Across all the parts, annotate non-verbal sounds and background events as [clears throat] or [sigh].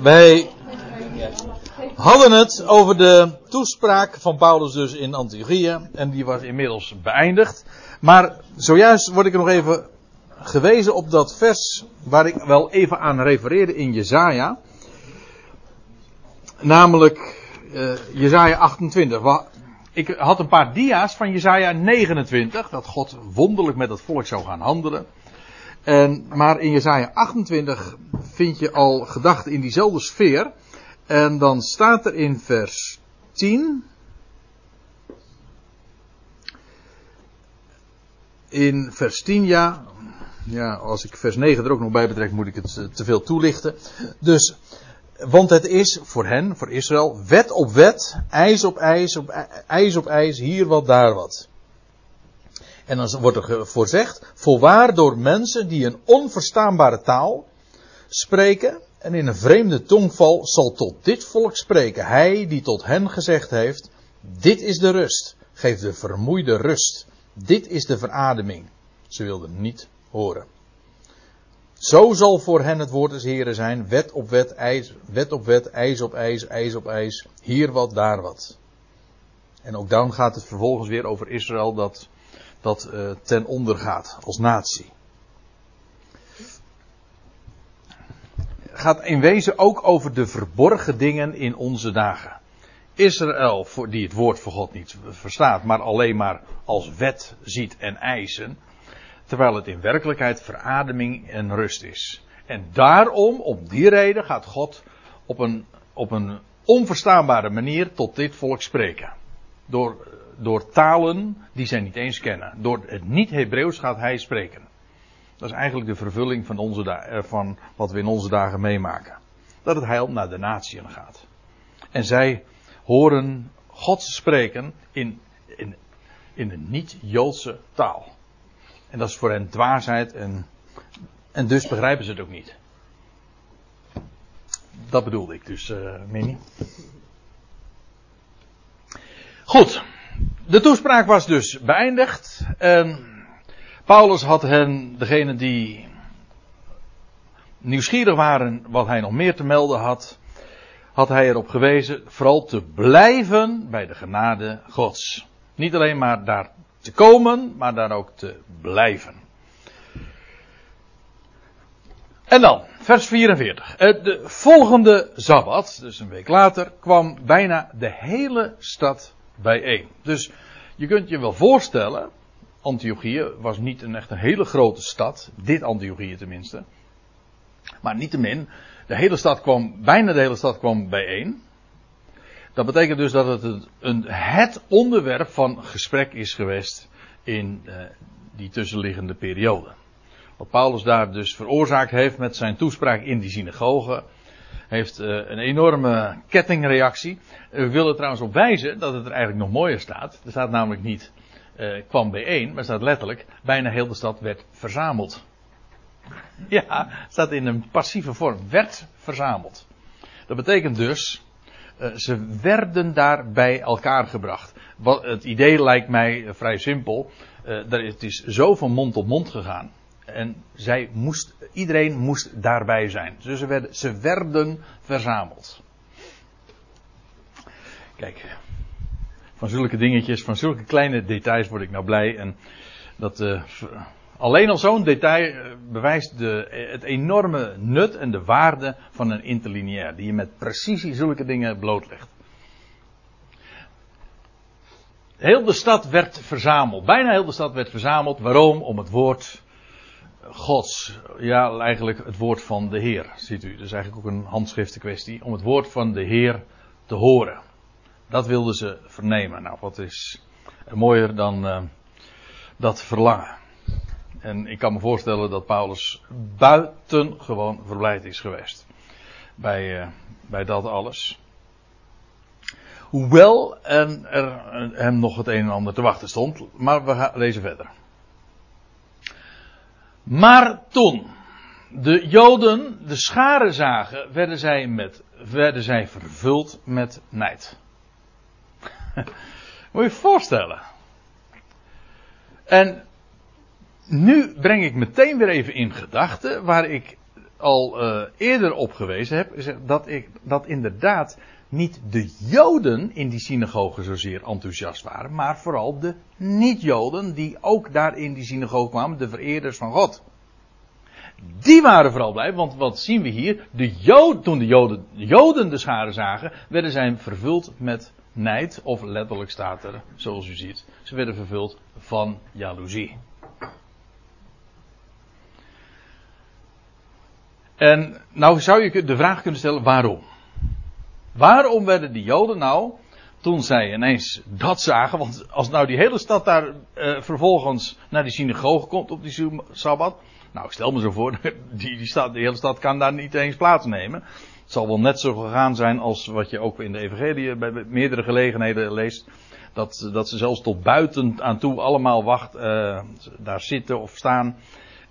Wij hadden het over de toespraak van Paulus dus in Antiochië. En die was inmiddels beëindigd. Maar zojuist word ik er nog even gewezen op dat vers waar ik wel even aan refereerde in Jezaja. Namelijk uh, Jezaja 28. Ik had een paar dia's van Jezaja 29. Dat God wonderlijk met het volk zou gaan handelen. En, maar in Jesaja 28 vind je al gedachten in diezelfde sfeer. En dan staat er in vers 10. In vers 10, ja. Ja, als ik vers 9 er ook nog bij betrek, moet ik het eh, te veel toelichten. Dus, want het is voor hen, voor Israël, wet op wet, ijs op ijs, op ijs op ijs, hier wat, daar wat. En dan wordt er voorzegd, voorwaar door mensen die een onverstaanbare taal spreken en in een vreemde tongval zal tot dit volk spreken. Hij die tot hen gezegd heeft, dit is de rust. Geef de vermoeide rust. Dit is de verademing. Ze wilden niet horen. Zo zal voor hen het woord des Heren zijn, wet op wet, ijs, wet op wet, ijs op ijs, ijs op ijs, hier wat, daar wat. En ook dan gaat het vervolgens weer over Israël dat dat uh, ten onder gaat als natie. Gaat in wezen ook over de verborgen dingen in onze dagen. Israël, die het woord van God niet verstaat, maar alleen maar als wet ziet en eisen, terwijl het in werkelijkheid verademing en rust is. En daarom, om die reden, gaat God op een, op een onverstaanbare manier tot dit volk spreken. Door door talen die zij niet eens kennen. Door het niet-Hebreeuws gaat hij spreken. Dat is eigenlijk de vervulling van, onze eh, van wat we in onze dagen meemaken. Dat het heil naar de natieën gaat. En zij horen God spreken in, in, in een niet-Joodse taal. En dat is voor hen dwaasheid en, en dus begrijpen ze het ook niet. Dat bedoelde ik dus, uh, Minnie. Goed de toespraak was dus beëindigd. En Paulus had hen, degene die nieuwsgierig waren wat hij nog meer te melden had, had hij erop gewezen vooral te blijven bij de genade Gods. Niet alleen maar daar te komen, maar daar ook te blijven. En dan, vers 44. Eh, de volgende Sabbat, dus een week later, kwam bijna de hele stad bijeen. Dus je kunt je wel voorstellen, Antiochië was niet een echt een hele grote stad, dit Antiochië tenminste. Maar niettemin, de hele stad kwam, bijna de hele stad kwam bijeen. Dat betekent dus dat het een, het onderwerp van gesprek is geweest in uh, die tussenliggende periode. Wat Paulus daar dus veroorzaakt heeft met zijn toespraak in die synagoge, heeft uh, een enorme kettingreactie. We willen trouwens op wijzen dat het er eigenlijk nog mooier staat. Er staat namelijk niet uh, kwam bijeen, maar staat letterlijk bijna heel de stad werd verzameld. [laughs] Ja, staat in een passieve vorm. Werd verzameld. Dat betekent dus, uh, ze werden daar bij elkaar gebracht. Het idee lijkt mij vrij simpel. Het is zo van mond tot mond gegaan. En zij moest, iedereen moest daarbij zijn. Dus ze werden, ze werden verzameld. Kijk, van zulke dingetjes, van zulke kleine details word ik nou blij. En dat, uh, alleen al zo'n detail uh, bewijst de, het enorme nut en de waarde van een interlineair. Die je met precisie zulke dingen blootlegt. Heel de stad werd verzameld. Bijna heel de stad werd verzameld. Waarom? Om het woord Gods, ja, eigenlijk het woord van de Heer, ziet u. Dus eigenlijk ook een handschriftenkwestie, om het woord van de Heer te horen. Dat wilden ze vernemen. Nou, wat is mooier dan uh, dat verlangen. En ik kan me voorstellen dat Paulus buitengewoon verblijd is geweest. Bij, uh, bij dat alles. Hoewel er, er hem nog het een en ander te wachten stond. Maar we gaan lezen verder. Maar toen de Joden de scharen zagen, werden zij, met, werden zij vervuld met nijd. [laughs] Moet je je voorstellen. En nu breng ik meteen weer even in gedachten waar ik al uh, eerder op gewezen heb, dat, ik, dat inderdaad niet de Joden in die synagoge zozeer enthousiast waren, maar vooral de niet-Joden die ook daar in die synagoge kwamen, de vereerders van God. Die waren vooral blij, want wat zien we hier? De Jood, toen de Joden, de Joden de scharen zagen, werden zij vervuld met nijd, of letterlijk staat er, zoals u ziet, ze werden vervuld van jaloezie. En nou zou je de vraag kunnen stellen, waarom? Waarom werden die Joden nou, toen zij ineens dat zagen, want als nou die hele stad daar uh, vervolgens naar die synagoge komt op die Sabbat, nou ik stel me zo voor, [laughs] die, die, hele stad kan daar niet eens plaatsnemen. Het zal wel net zo gegaan zijn als wat je ook in de evangelie bij meerdere gelegenheden leest. Dat, dat ze zelfs tot buiten aan toe allemaal wacht, uh, daar zitten of staan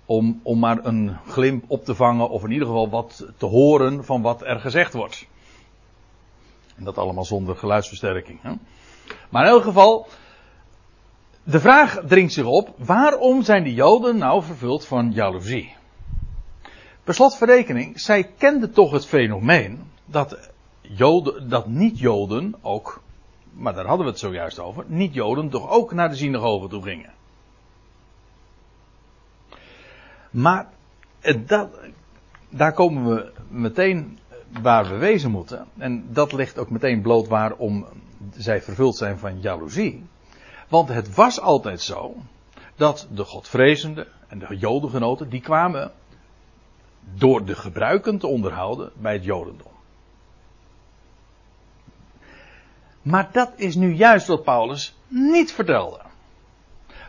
om, om maar een glimp op te vangen of in ieder geval wat te horen van wat er gezegd wordt. En dat allemaal zonder geluidsversterking. Hè? Maar in elk geval, de vraag dringt zich op, waarom zijn de Joden nou vervuld van jaloezie? Per slotverrekening, zij kenden toch het fenomeen dat, Joden, dat niet-Joden ook, maar daar hadden we het zojuist over, niet-Joden toch ook naar de synagoge toe gingen. Maar dat, daar komen we meteen waar we wezen moeten. En dat ligt ook meteen bloot waarom zij vervuld zijn van jaloezie. Want het was altijd zo dat de godvrezenden en de jodengenoten, die kwamen door de gebruiken te onderhouden bij het jodendom. Maar dat is nu juist wat Paulus niet vertelde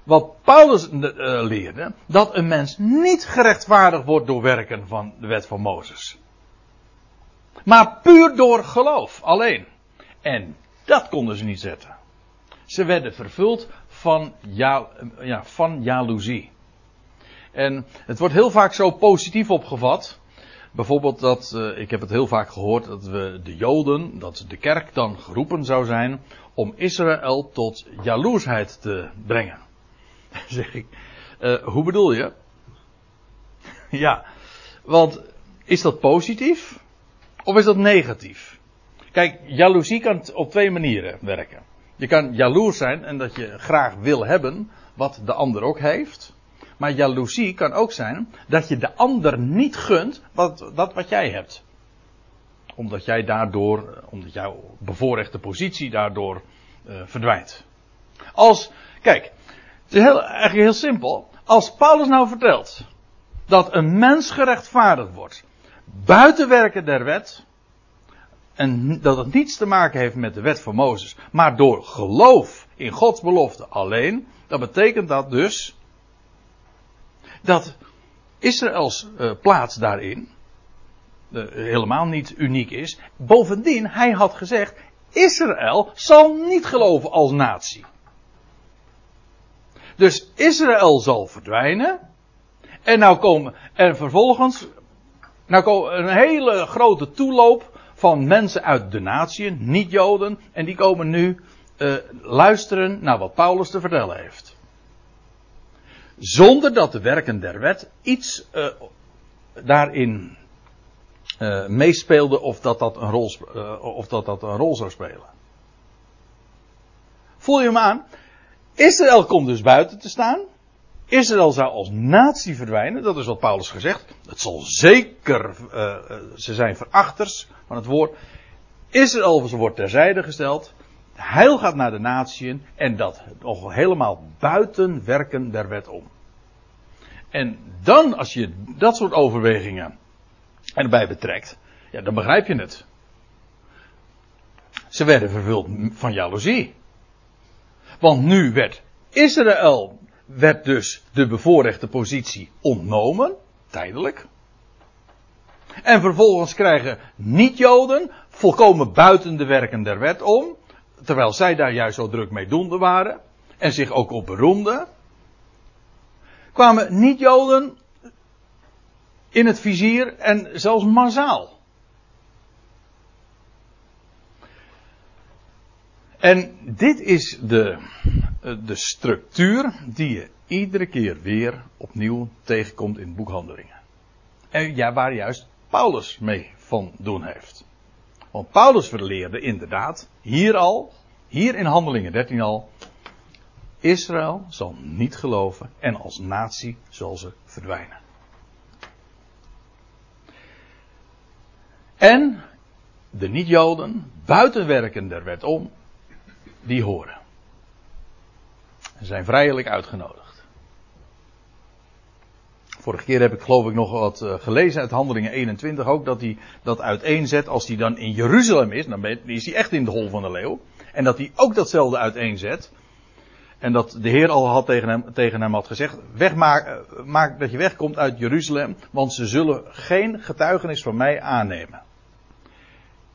wat Paulus uh, leerde, dat een mens niet gerechtvaardigd wordt door werken van de wet van Mozes. Maar puur door geloof alleen. En dat konden ze niet zetten. Ze werden vervuld van, ja, ja, van jaloezie. En het wordt heel vaak zo positief opgevat. Bijvoorbeeld dat, uh, ik heb het heel vaak gehoord, dat we de Joden, dat de kerk dan geroepen zou zijn om Israël tot jaloersheid te brengen. [laughs] zeg ik. Uh, hoe bedoel je? [laughs] ja, want is dat positief of is dat negatief? Kijk, jaloezie kan op twee manieren werken. Je kan jaloers zijn en dat je graag wil hebben wat de ander ook heeft. Maar jaloezie kan ook zijn dat je de ander niet gunt wat, dat wat jij hebt. Omdat jij daardoor, omdat jouw bevoorrechte positie daardoor uh, verdwijnt. Als, kijk, het is heel, eigenlijk heel simpel. Als Paulus nou vertelt dat een mens gerechtvaardigd wordt buiten werken der wet, en dat het niets te maken heeft met de wet van Mozes, maar door geloof in Gods belofte alleen, dan betekent dat dus dat Israëls uh, plaats daarin uh, helemaal niet uniek is. Bovendien, hij had gezegd, Israël zal niet geloven als natie. Dus Israël zal verdwijnen. En nou komen, en vervolgens, nou een hele grote toeloop van mensen uit de natieën, niet-Joden, en die komen nu uh, luisteren naar wat Paulus te vertellen heeft. Zonder dat de werken der wet iets uh, daarin uh, meespeelde of dat dat, een rol, of dat dat een rol zou spelen. Voel je hem aan? Israël komt dus buiten te staan. Israël zou als natie verdwijnen, dat is wat Paulus gezegd. Het zal zeker, uh, ze zijn verachters van het woord. Israël wordt terzijde gesteld. Heil gaat naar de natieën en dat nog helemaal buiten werken der wet om. En dan, als je dat soort overwegingen erbij betrekt, ja, dan begrijp je het. Ze werden vervuld van jaloezie. Want nu werd Israël werd dus de bevoorrechte positie ontnomen, tijdelijk. En vervolgens krijgen niet-Joden volkomen buiten de werken der wet om, terwijl zij daar juist zo druk mee doende waren en zich ook op beroemden, kwamen niet-Joden in het vizier en zelfs massaal. En dit is de, de structuur die je iedere keer weer opnieuw tegenkomt in boekhandelingen. En ja, waar juist Paulus mee van doen heeft. Want Paulus verleerde inderdaad, hier al, hier in Handelingen 13 al, Israël zal niet geloven en als natie zal ze verdwijnen. En de niet-Joden, buitenwerken der wet om, die horen. Ze zijn vrijelijk uitgenodigd. Vorige keer heb ik geloof ik nog wat eh, gelezen uit Handelingen 21 ook, dat hij dat uiteenzet als hij dan in Jeruzalem is, dan is hij echt in de hol van de leeuw. En dat hij ook datzelfde uiteenzet. En dat de Heer al had tegen hem, tegen hem had gezegd, wegmaak, eh, maak dat je wegkomt uit Jeruzalem, want ze zullen geen getuigenis van mij aannemen.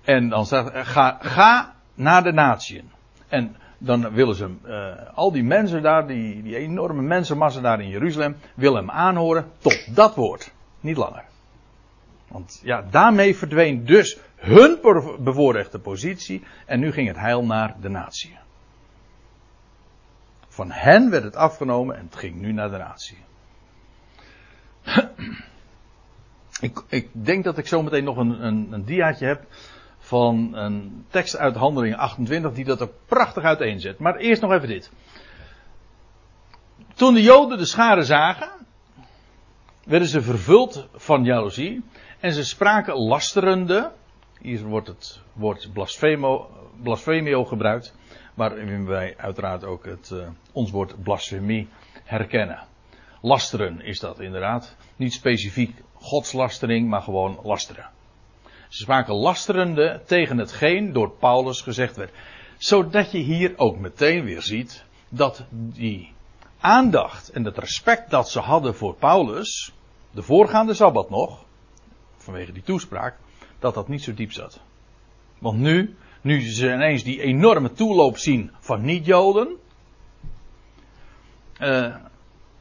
En dan staat, ga, ga naar de natieën. En dan willen ze, uh, al die mensen daar, die, die enorme mensenmassa daar in Jeruzalem, willen hem aanhoren tot dat woord. Niet langer. Want ja, daarmee verdween dus hun bevoorrechte positie en nu ging het heil naar de natie. Van hen werd het afgenomen en het ging nu naar de natie. [clears throat] ik, ik denk dat ik zo meteen nog een, een, een diaatje heb van een tekst uit Handelingen 28 die dat er prachtig uiteenzet. Maar eerst nog even dit. Toen de Joden de scharen zagen, werden ze vervuld van jaloezie en ze spraken lasterende. Hier wordt het woord blasfemo, blasfemio gebruikt, waarin wij uiteraard ook het, uh, ons woord blasfemie herkennen. Lasteren is dat inderdaad. Niet specifiek godslastering, maar gewoon lasteren. Ze spraken lasterende tegen hetgeen door Paulus gezegd werd. Zodat je hier ook meteen weer ziet dat die aandacht en het respect dat ze hadden voor Paulus, de voorgaande sabbat nog, vanwege die toespraak, dat dat niet zo diep zat. Want nu, nu ze ineens die enorme toeloop zien van niet-Joden, uh,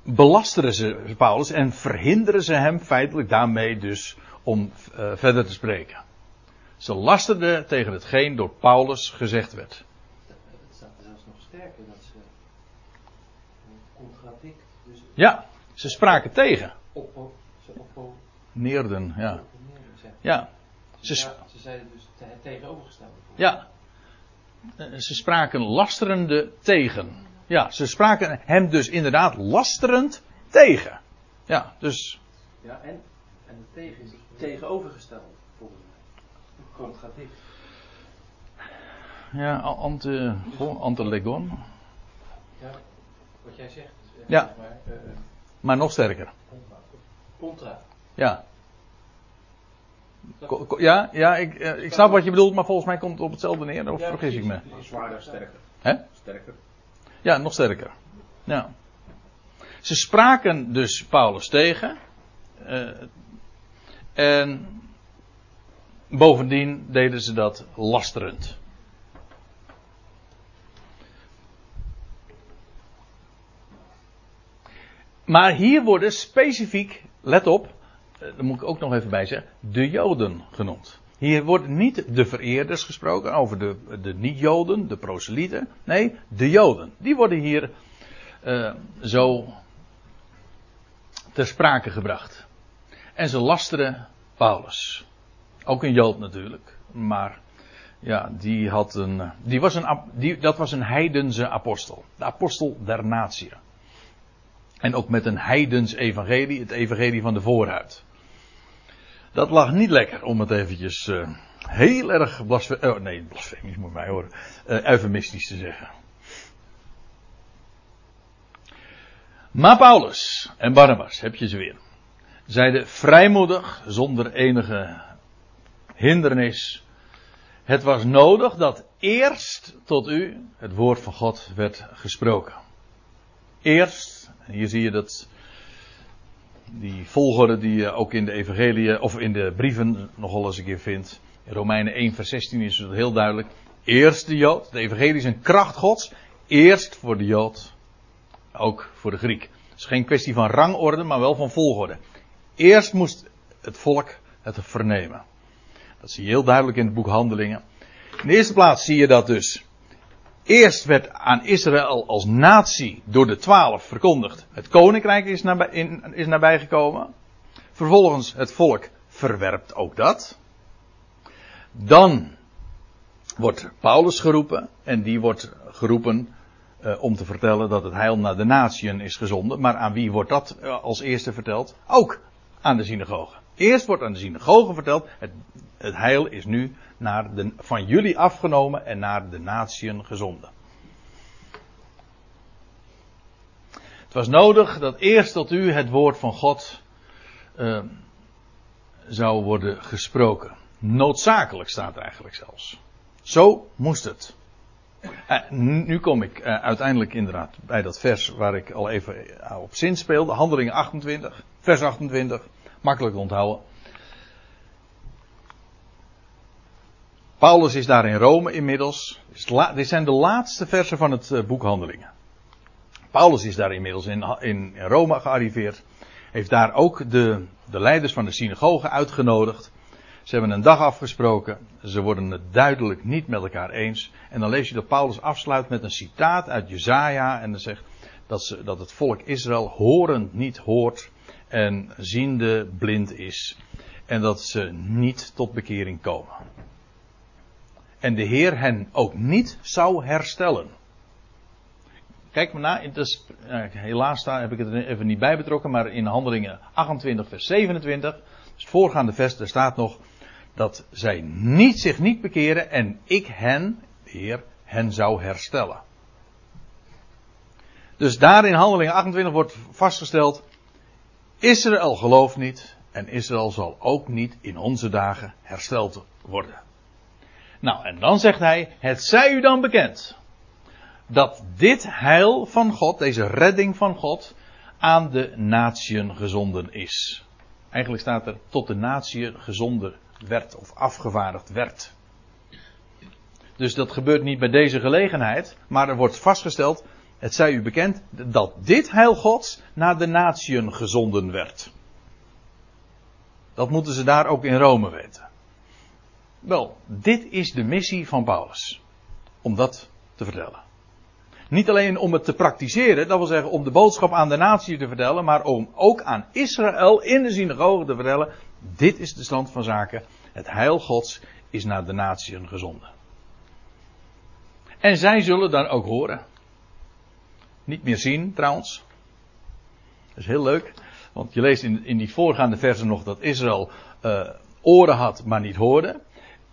belasteren ze Paulus en verhinderen ze hem feitelijk daarmee dus om uh, verder te spreken. Ze lasterden tegen hetgeen door Paulus gezegd werd. Het staat zelfs nog sterker dat ze contradict. Dus ja, ze spraken tegen. Oppo, ze oppo, Neerden, ja. Ja. Ze, ja, ze zeiden dus het tegenovergestelde. Ja. Ze spraken lasterende tegen. Ja, ze spraken hem dus inderdaad lasterend tegen. Ja, dus. Ja, en, en het tegen is tegenovergesteld volgens mij. Contradict. Ja, ante, gewoon antelegon. Ja, wat jij zegt. Is Ja. Maar, uh, Maar nog sterker. contra. Ja. Ja, ja ik, eh, ik snap wat je bedoelt, maar volgens mij komt het op hetzelfde neer, of Ja, vergis ik me? Zwaarder, sterker. Hè? Sterker. Ja, nog sterker. Ja. Ze spraken dus Paulus tegen. eh, en bovendien deden ze dat lasterend. Maar hier worden specifiek, let op, eh, daar moet ik ook nog even bij zeggen, de Joden genoemd. Hier wordt niet de vereerders gesproken over de, de niet-Joden, de proselieten. Nee, de Joden. Die worden hier eh, zo ter sprake gebracht. En ze lasteren Paulus. Ook een Jood natuurlijk. Maar ja, die had een, die was een, die, dat was een heidense apostel. De apostel der natie. En ook met een heidens evangelie, het evangelie van de voorhuid. Dat lag niet lekker, om het eventjes eh, heel erg blasfemisch, oh nee, blasfemisch moet mij horen, eh eufemistisch te zeggen. Maar Paulus en Barnabas, heb je ze weer, zeiden vrijmoedig, zonder enige hindernis. Het was nodig dat eerst tot u het woord van God werd gesproken. Eerst, hier zie je dat die volgorde die je ook in de evangelie of in de brieven nogal eens een keer vindt. In Romeinen 1 vers 16 is het heel duidelijk. Eerst de Jood. De evangelie is een kracht gods. Eerst voor de Jood. Ook voor de Griek. Het is geen kwestie van rangorde, maar wel van volgorde. Eerst moest het volk het vernemen. Dat zie je heel duidelijk in het boek Handelingen. In de eerste plaats zie je dat dus. Eerst werd aan Israël als natie door de twaalf verkondigd. Het koninkrijk is, nabij, in, is nabijgekomen. Vervolgens het volk verwerpt ook dat. Dan wordt Paulus geroepen en die wordt geroepen uh, om te vertellen dat het heil naar de natieën is gezonden. Maar aan wie wordt dat uh, als eerste verteld? Ook aan de synagogen. Eerst wordt aan de synagogen verteld, het, het heil is nu naar de, van jullie afgenomen en naar de natieën gezonden. Het was nodig dat eerst tot u het woord van God uh, zou worden gesproken. Noodzakelijk staat eigenlijk zelfs. Zo moest het. Uh, nu kom ik uh, uiteindelijk inderdaad bij dat vers waar ik al even op zin speelde. Handelingen 28, vers 28. Makkelijk onthouden. Paulus is daar in Rome inmiddels. Dit zijn de laatste versen van het uh, boek Handelingen. Paulus is daar inmiddels in, in, in Rome gearriveerd. Heeft daar ook de, de leiders van de synagoge uitgenodigd. Ze hebben een dag afgesproken. Ze worden het duidelijk niet met elkaar eens. En dan lees je dat Paulus afsluit met een citaat uit Jezaja. En dan zegt dat, ze, dat het volk Israël horend niet hoort. En ziende blind is. En dat ze niet tot bekering komen. En de Heer hen ook niet zou herstellen. Kijk maar na, dus, uh, helaas daar heb ik het er even niet bij betrokken, maar in handelingen 28 vers 27, dus het voorgaande vers, daar staat nog dat zij niet, zich niet bekeren en ik hen, de Heer, hen zou herstellen. Dus daar in handelingen 28 wordt vastgesteld, Israël gelooft niet en Israël zal ook niet in onze dagen hersteld worden. Nou, en dan zegt hij, het zij u dan bekend dat dit heil van God, deze redding van God, aan de natieën gezonden is. Eigenlijk staat er tot de natieën gezonden werd of afgevaardigd werd. Dus dat gebeurt niet bij deze gelegenheid, maar er wordt vastgesteld, het zij u bekend, dat dit heil Gods naar de natieën gezonden werd. Dat moeten ze daar ook in Rome weten. Wel, dit is de missie van Paulus. Om dat te vertellen. Niet alleen om het te praktiseren, dat wil zeggen om de boodschap aan de natie te vertellen, maar om ook aan Israël in de synagoge te vertellen: dit is de stand van zaken. Het heil Gods is naar de natieën gezonden. En zij zullen dan ook horen. Niet meer zien trouwens. Dat is heel leuk. Want je leest in, in die voorgaande versen nog dat Israël uh, oren had, maar niet hoorde.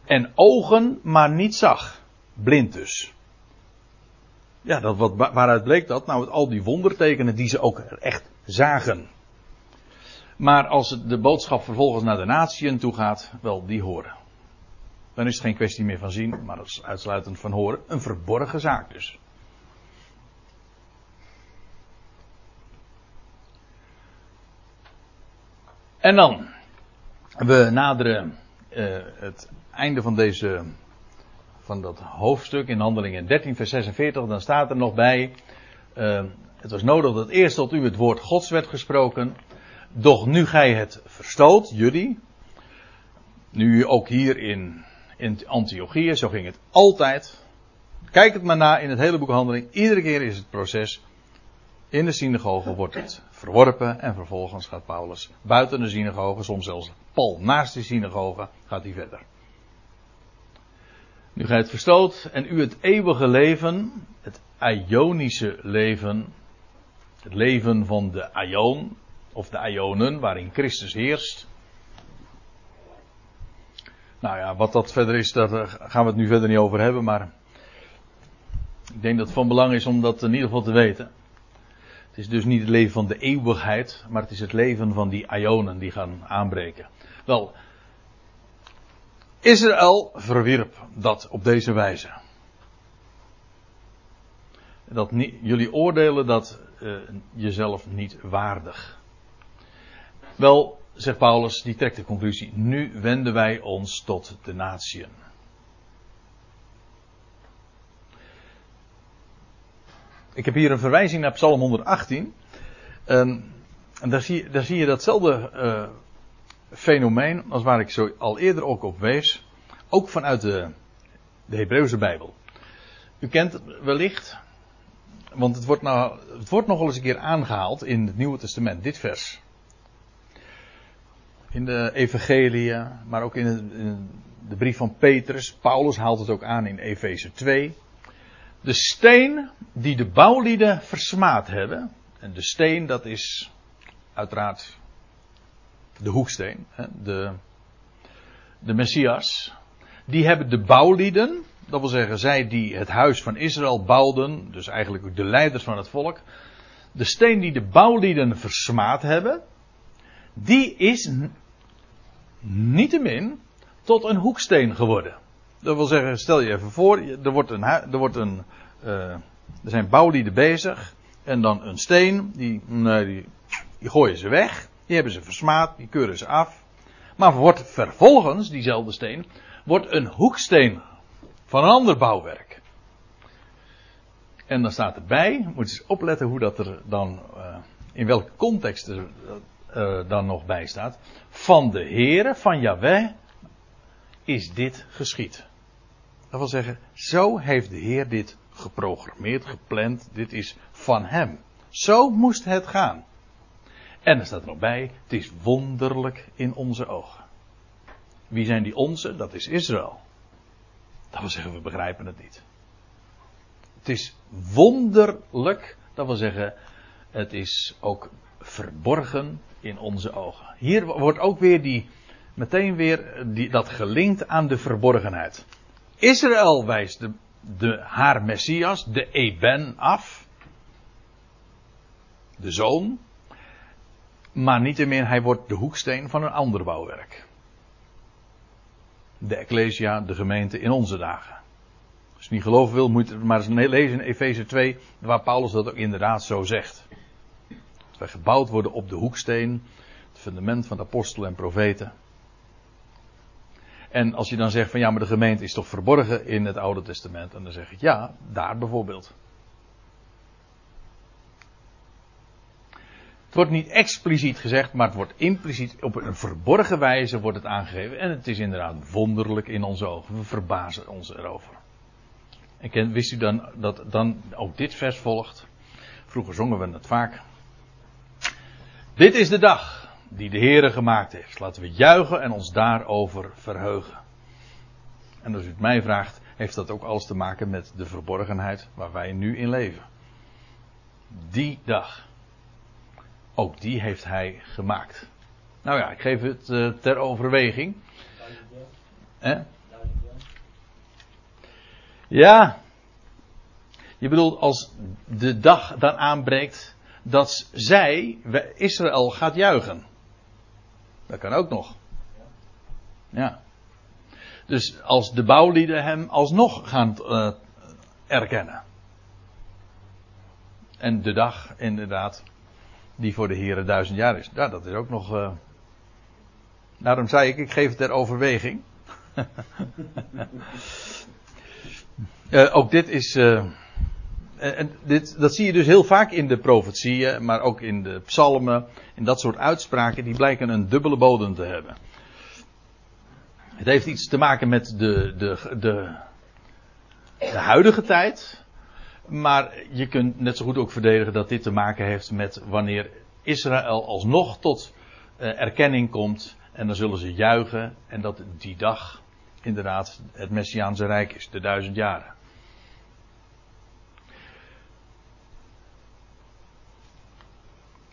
En ogen, maar niet zag. Blind dus. Ja, dat, wat, waaruit bleek dat? Nou, al die wondertekenen die ze ook echt zagen. Maar als de boodschap vervolgens naar de natieën toe gaat, wel, die horen. Dan is het geen kwestie meer van zien, maar dat is uitsluitend van horen. Een verborgen zaak dus. En dan, we naderen uh, het einde van deze van dat hoofdstuk in Handelingen 13, vers 46, dan staat er nog bij. Uh, het was nodig dat eerst tot u het woord Gods werd gesproken. Doch nu gij het verstoot, jullie. Nu ook hier in, in Antiochië, zo ging het altijd. Kijk het maar na in het hele boek Handeling. Iedere keer is het proces. In de synagoge wordt het verworpen en vervolgens gaat Paulus buiten de synagoge, soms zelfs pal naast de synagoge, gaat hij verder. Nu gij het verstoot en u het eeuwige leven, het Ionische leven, het leven van de Ion, of de Ionen, waarin Christus heerst. Nou ja, wat dat verder is, daar gaan we het nu verder niet over hebben, maar ik denk dat het van belang is om dat in ieder geval te weten. Het is dus niet het leven van de eeuwigheid, maar het is het leven van die Ionen die gaan aanbreken. Wel, Israël verwierp dat op deze wijze. Dat niet, jullie oordelen dat uh, jezelf niet waardig. Wel, zegt Paulus, die trekt de conclusie. Nu wenden wij ons tot de natieën. Ik heb hier een verwijzing naar Psalm 118. Um, en daar zie, daar zie je datzelfde uh, fenomeen als waar ik zo al eerder ook op wees. Ook vanuit de, de Hebreeuwse Bijbel. U kent wellicht, want het wordt, nou, het wordt nog wel eens een keer aangehaald in het Nieuwe Testament, dit vers. in de Evangelie, maar ook in, het, in de brief van Petrus. Paulus haalt het ook aan in Efeze 2. De steen die de bouwlieden versmaad hebben. En de steen, dat is uiteraard de hoeksteen, de, de Messias. Die hebben de bouwlieden, dat wil zeggen zij die het huis van Israël bouwden, dus eigenlijk ook de leiders van het volk. De steen die de bouwlieden versmaad hebben, die is niettemin tot een hoeksteen geworden. Dat wil zeggen, stel je even voor, er, wordt een, er, wordt een, uh, er zijn bouwlieden bezig. En dan een steen, die, die, gooien ze weg. Die hebben ze versmaad, die keuren ze af. Maar wordt vervolgens, diezelfde steen, wordt een hoeksteen van een ander bouwwerk. En dan staat erbij, moet je eens opletten hoe dat er dan, uh, in welke context er uh, dan nog bij staat. Van de Heere, van Yahweh, is dit geschied. Dat wil zeggen, zo heeft de Heer dit geprogrammeerd, gepland. Dit is van Hem. Zo moest het gaan. En er staat er nog bij, het is wonderlijk in onze ogen. Wie zijn die onze? Dat is Israël. Dat wil zeggen, we begrijpen het niet. Het is wonderlijk, dat wil zeggen, het is ook verborgen in onze ogen. Hier wordt ook weer die, meteen weer die, dat gelinkt aan de verborgenheid. Israël wijst de, de, haar Messias, de Eben, af. De zoon. Maar niettemin, hij wordt de hoeksteen van een ander bouwwerk. De Ecclesia, de gemeente in onze dagen. Als je niet geloven wil, moet je maar eens lezen in Efeze 2, waar Paulus dat ook inderdaad zo zegt. Dat wij gebouwd worden op de hoeksteen, het fundament van de apostelen en profeten. En als je dan zegt van ja, maar de gemeente is toch verborgen in het Oude Testament. En dan zeg ik ja, daar bijvoorbeeld. Het wordt niet expliciet gezegd, maar het wordt impliciet op een verborgen wijze wordt het aangegeven. En het is inderdaad wonderlijk in onze ogen. We verbazen ons erover. En wist u dan dat dan ook dit vers volgt? Vroeger zongen we het vaak. Dit is de dag die de Heere gemaakt heeft. Laten we juichen en ons daarover verheugen. En als u het mij vraagt, heeft dat ook alles te maken met de verborgenheid waar wij nu in leven. Die dag. Ook die heeft hij gemaakt. Nou ja, ik geef het uh, ter overweging. Eh? Ja. Je bedoelt als de dag dan aanbreekt dat zij, Israël, gaat juichen. Dat kan ook nog. Ja. Dus als de bouwlieden hem alsnog gaan uh, erkennen. En de dag, inderdaad, die voor de heren duizend jaar is. Ja, dat is ook nog. Uh, daarom zei ik, ik geef het ter overweging. uh, [laughs] ook dit is. En dit, dat zie je dus heel vaak in de profetieën, maar ook in de psalmen. In dat soort uitspraken, die blijken een dubbele bodem te hebben. Het heeft iets te maken met de, de, de, de huidige tijd. Maar je kunt net zo goed ook verdedigen dat dit te maken heeft met wanneer Israël alsnog tot uh, erkenning komt. En dan zullen ze juichen. En dat die dag inderdaad het Messiaanse Rijk is, de duizend jaren.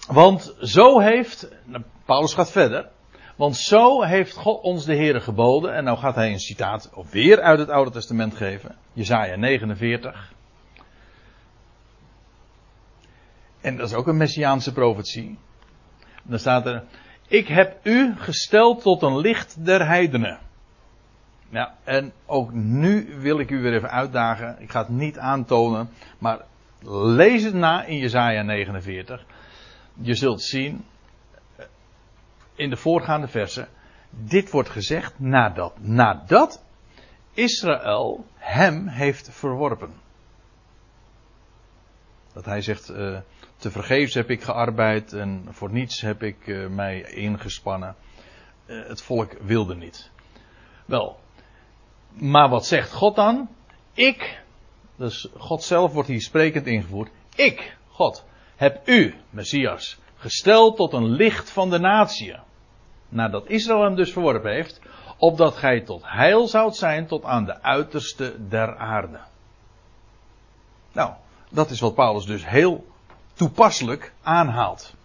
Want zo heeft, nou, Paulus gaat verder. Want zo heeft God ons de Heer geboden. En nou gaat hij een citaat weer uit het Oude Testament geven. Jezaja 49. En dat is ook een messiaanse profetie. dan staat er: Ik heb u gesteld tot een licht der heidenen. Ja, en ook nu wil ik u weer even uitdagen. Ik ga het niet aantonen, maar lees het na in Jezaja 49. Je zult zien in de voorgaande versen. Dit wordt gezegd nadat, nadat Israël hem heeft verworpen. Dat hij zegt, uh, te vergeefs heb ik gearbeid en voor niets heb ik uh, mij ingespannen. Het volk wilde niet. Wel, maar wat zegt God dan? Ik, dus God zelf wordt hier sprekend ingevoerd. Ik, God, heb u, Messias, gesteld tot een licht van de natie. nadat Israël hem dus verworpen heeft, opdat gij tot heil zoudt zijn tot aan de uiterste der aarde. Nou, dat is wat Paulus dus heel toepasselijk aanhaalt.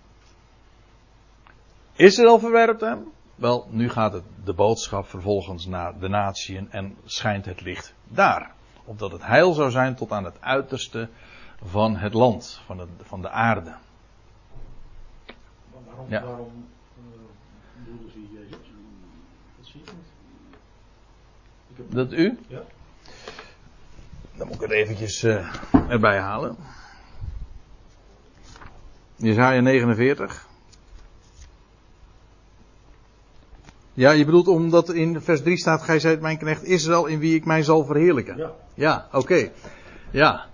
Israël verwerpt hem. Wel, nu gaat het, de boodschap vervolgens naar de natieën en schijnt het licht daar. Opdat het heil zou zijn tot aan het uiterste van het land, van de, van de aarde. Waarom, Ja. waarom uh, bedoelde ze Jezus? Dat zie ik niet. Ik heb, Dat u? ja? Dan moet ik het eventjes eh, erbij halen. Jezaja 49. Ja, je bedoelt omdat in vers 3 staat, gij zijt mijn knecht Israël in wie ik mij zal verheerlijken. Ja. Ja, oké. Ja.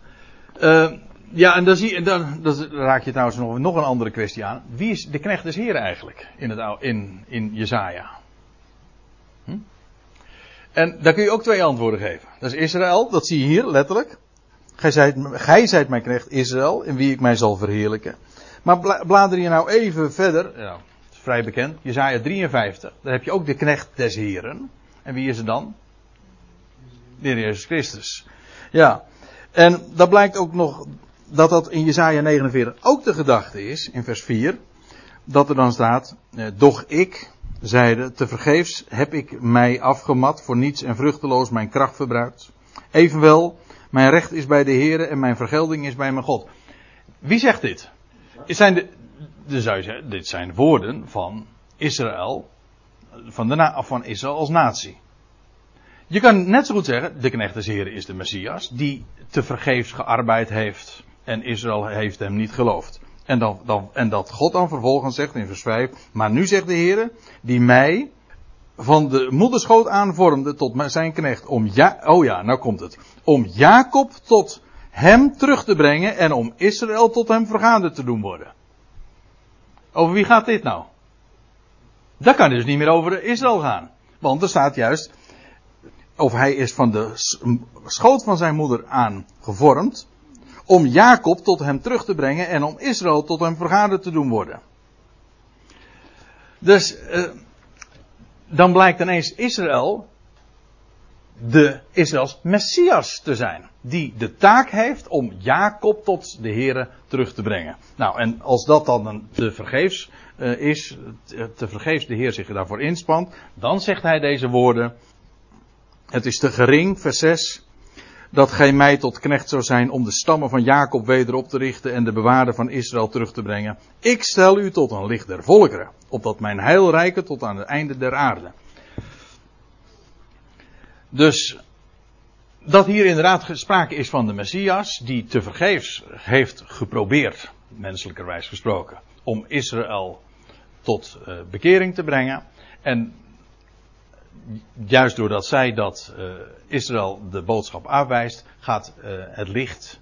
Eh, ja, en dan, zie, dan, dan raak je trouwens nog, nog een andere kwestie aan. Wie is de knecht des Heren eigenlijk in, het, in, in Jezaja? Hm? En daar kun je ook twee antwoorden geven. Dat is Israël, dat zie je hier letterlijk. Gij zijt, gij zijt mijn knecht Israël, in wie ik mij zal verheerlijken. Maar bla- blader je nou even verder, ja, is vrij bekend, Jezaja 53. Daar heb je ook de knecht des Heren. En wie is het dan? De Heer Jezus Christus. Ja, en dat blijkt ook nog dat dat in Jezaja 49 ook de gedachte is, in vers 4. Dat er dan staat, eh, doch ik, zeide, tevergeefs heb ik mij afgemat, voor niets en vruchteloos mijn kracht verbruikt. Evenwel, mijn recht is bij de Heer en mijn vergelding is bij mijn God. Wie zegt dit? Zijn de, de, dit zijn woorden van Israël, van, de, van Israël als natie. Je kan net zo goed zeggen, de knecht des Heren is de Messias, die te vergeefs gearbeid heeft en Israël heeft hem niet geloofd. En, dan, dan, en dat God dan vervolgens zegt in vers 5, maar nu zegt de Heer, die mij van de moederschoot aanvormde tot zijn knecht, om ja, oh ja, nou komt het, om Jacob tot hem terug te brengen en om Israël tot hem vergaande te doen worden. Over wie gaat dit nou? Dat kan dus niet meer over Israël gaan. Want er staat juist, of hij is van de schoot van zijn moeder aan gevormd, om Jacob tot hem terug te brengen en om Israël tot hem vergaderd te doen worden. Dus eh, dan blijkt ineens Israël de Israëls Messias te zijn. Die de taak heeft om Jacob tot de Here terug te brengen. Nou, en als dat dan te vergeefs eh, is, te vergeefs de Heer zich daarvoor inspant, dan zegt hij deze woorden. Het is te gering, vers 6, dat gij mij tot knecht zou zijn om de stammen van Jacob weder op te richten en de bewaarden van Israël terug te brengen. Ik stel u tot een licht der volkeren, opdat mijn heil rijke tot aan het einde der aarde. Dus dat hier inderdaad sprake is van de Messias, die tevergeefs heeft geprobeerd, menselijkerwijs gesproken, om Israël tot eh, bekering te brengen. En juist doordat zij dat eh, Israël de boodschap afwijst, gaat eh, het licht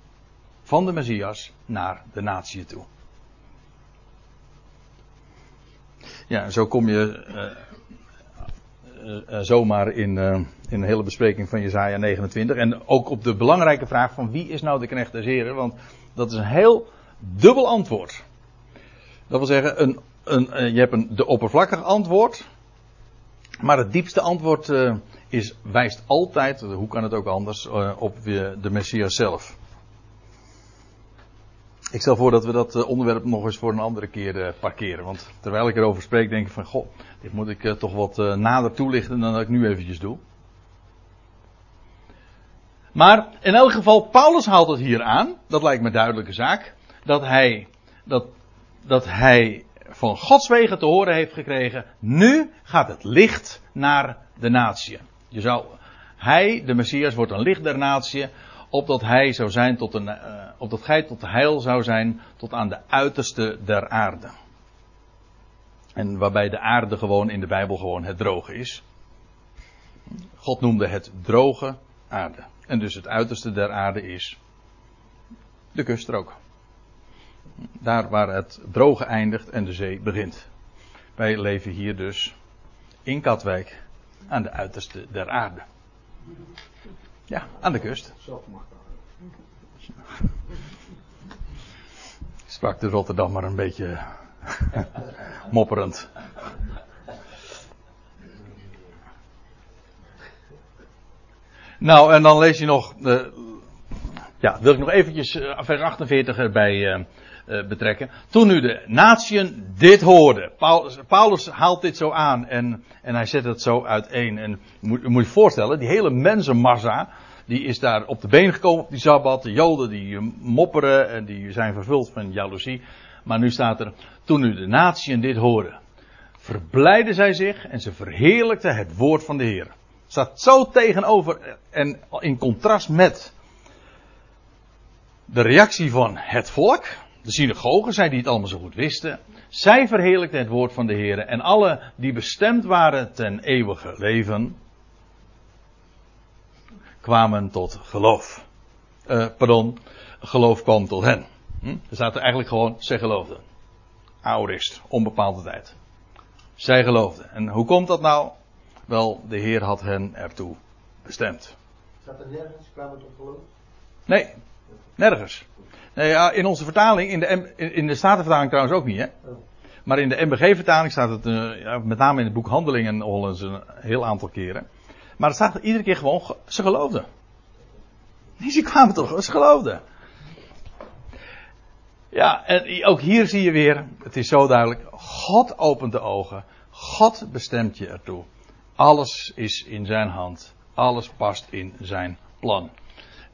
van de Messias naar de natie toe. Ja, zo kom je eh, zomaar in, in een hele bespreking van Jezaja 29. En ook op de belangrijke vraag van wie is nou de knecht des Heren? Want dat is een heel dubbel antwoord. Dat wil zeggen, een, een, je hebt een, de oppervlakkig antwoord. Maar het diepste antwoord eh, is, wijst altijd, hoe kan het ook anders, eh, op de Messias zelf. Ik stel voor dat we dat eh, onderwerp nog eens voor een andere keer parkeren. Want terwijl ik erover spreek, denk ik van, goh, dit moet ik toch wat nader toelichten dan dat ik nu eventjes doe. Maar in elk geval, Paulus haalt het hier aan, dat lijkt me duidelijke zaak, dat hij, dat, dat hij van Gods wegen te horen heeft gekregen, nu gaat het licht naar de natie. Je zou, hij, de Messias, wordt een licht der natie, opdat hij zou zijn tot een, eh, opdat gij tot heil zou zijn tot aan de uiterste der aarde. En waarbij de aarde gewoon in de Bijbel gewoon het droge is. God noemde het droge aarde. En dus het uiterste der aarde is de kuststrook. Daar waar het droge eindigt en de zee begint. Wij leven hier dus in Katwijk aan de uiterste der aarde. Ja, aan de kust. Sprak de Rotterdam maar een beetje [laughs] mopperend. Nou, en dan lees je nog. Eh, ja, wil ik nog eventjes uh, vers 48 erbij betrekken. Toen nu de natieën dit hoorden. Paulus, Paulus haalt dit zo aan en, en hij zet het zo uiteen. En moet, je moet je voorstellen, die hele mensenmassa. Die is daar op de been gekomen op die sabbat. De Joden die eh, mopperen en die zijn vervuld van jaloezie. Maar nu staat er. Toen nu de natieën dit hoorden. Verblijden zij zich en ze verheerlijkten het woord van de Heer. Staat zo tegenover en in contrast met de reactie van het volk, de synagogen, zij die het allemaal zo goed wisten. Zij verheerlijkten het woord van de Heer en alle die bestemd waren ten eeuwige leven, kwamen tot geloof. Eh, pardon, geloof kwam tot hen. Hm? Er staat er eigenlijk gewoon, zij geloofden. Aorist, onbepaalde tijd. Zij geloofden. En hoe komt dat nou? Wel, de Heer had hen ertoe bestemd. Staat er nergens, kwamen tot geloof? Nee, nergens. Nee, in onze vertaling, in de, in de Statenvertaling trouwens ook niet, hè? Maar in de MBG-vertaling staat het, eh, ja, met name in het boek Handelingen, al een heel aantal keren. Maar het staat er iedere keer gewoon, ge- ze geloofden. Nee, ze kwamen toch, ze geloofden. Ja, en ook hier zie je weer, het is zo duidelijk, God opent de ogen, God bestemt je ertoe. Alles is in zijn hand, alles past in zijn plan.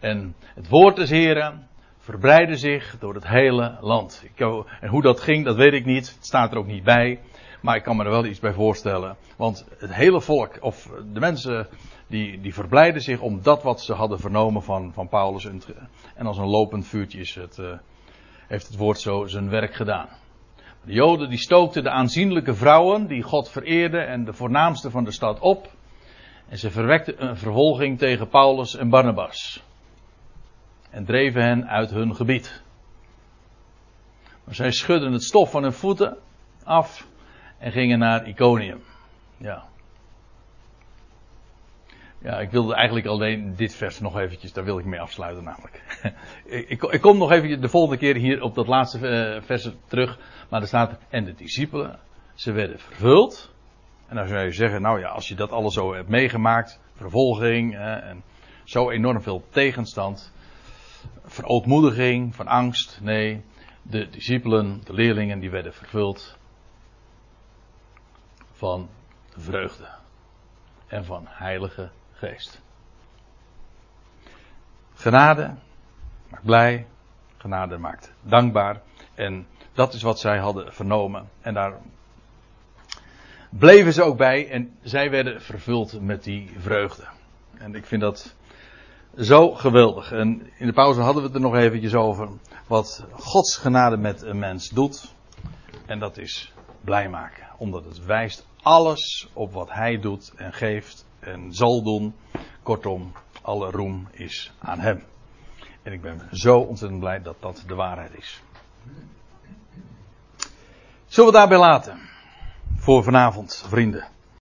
En het woord des Heren verbreidde zich door het hele land. Ik, kan- en hoe dat ging, dat weet ik niet. Het staat er ook niet bij. Maar ik kan me er wel iets bij voorstellen. Want het hele volk, of de mensen, die, die verblijden zich om dat wat ze hadden vernomen van, van Paulus. En als een lopend vuurtje is het, eh, heeft het woord zo zijn werk gedaan. De Joden die stookten de aanzienlijke vrouwen die God vereerden en de voornaamste van de stad op. En ze verwekten een vervolging tegen Paulus en Barnabas. En dreven hen uit hun gebied. Maar zij schudden het stof van hun voeten af en gingen naar Iconium. Ja. Ja, ik wilde eigenlijk alleen dit vers nog eventjes, daar wil ik mee afsluiten namelijk. [laughs] ik, ik, kom nog even de volgende keer hier op dat laatste eh, vers terug. Maar er staat, en de discipelen, ze werden vervuld. En dan zou je zeggen, nou ja, als je dat alles zo hebt meegemaakt, vervolging en zo enorm veel tegenstand, verootmoediging, van angst. Nee, de discipelen, de leerlingen, die werden vervuld van vreugde en van heilige geest. Genade maakt blij, genade maakt dankbaar. En dat is wat zij hadden vernomen. En daar bleven ze ook bij en zij werden vervuld met die vreugde. En ik vind dat zo geweldig. En in de pauze hadden we het er nog eventjes over. Wat Gods genade met een mens doet. En dat is blij maken. Omdat het wijst alles op wat hij doet en geeft en zal doen. Kortom, alle roem is aan hem. En ik ben zo ontzettend blij dat dat de waarheid is. Zullen we daarbij laten? Voor vanavond, vrienden.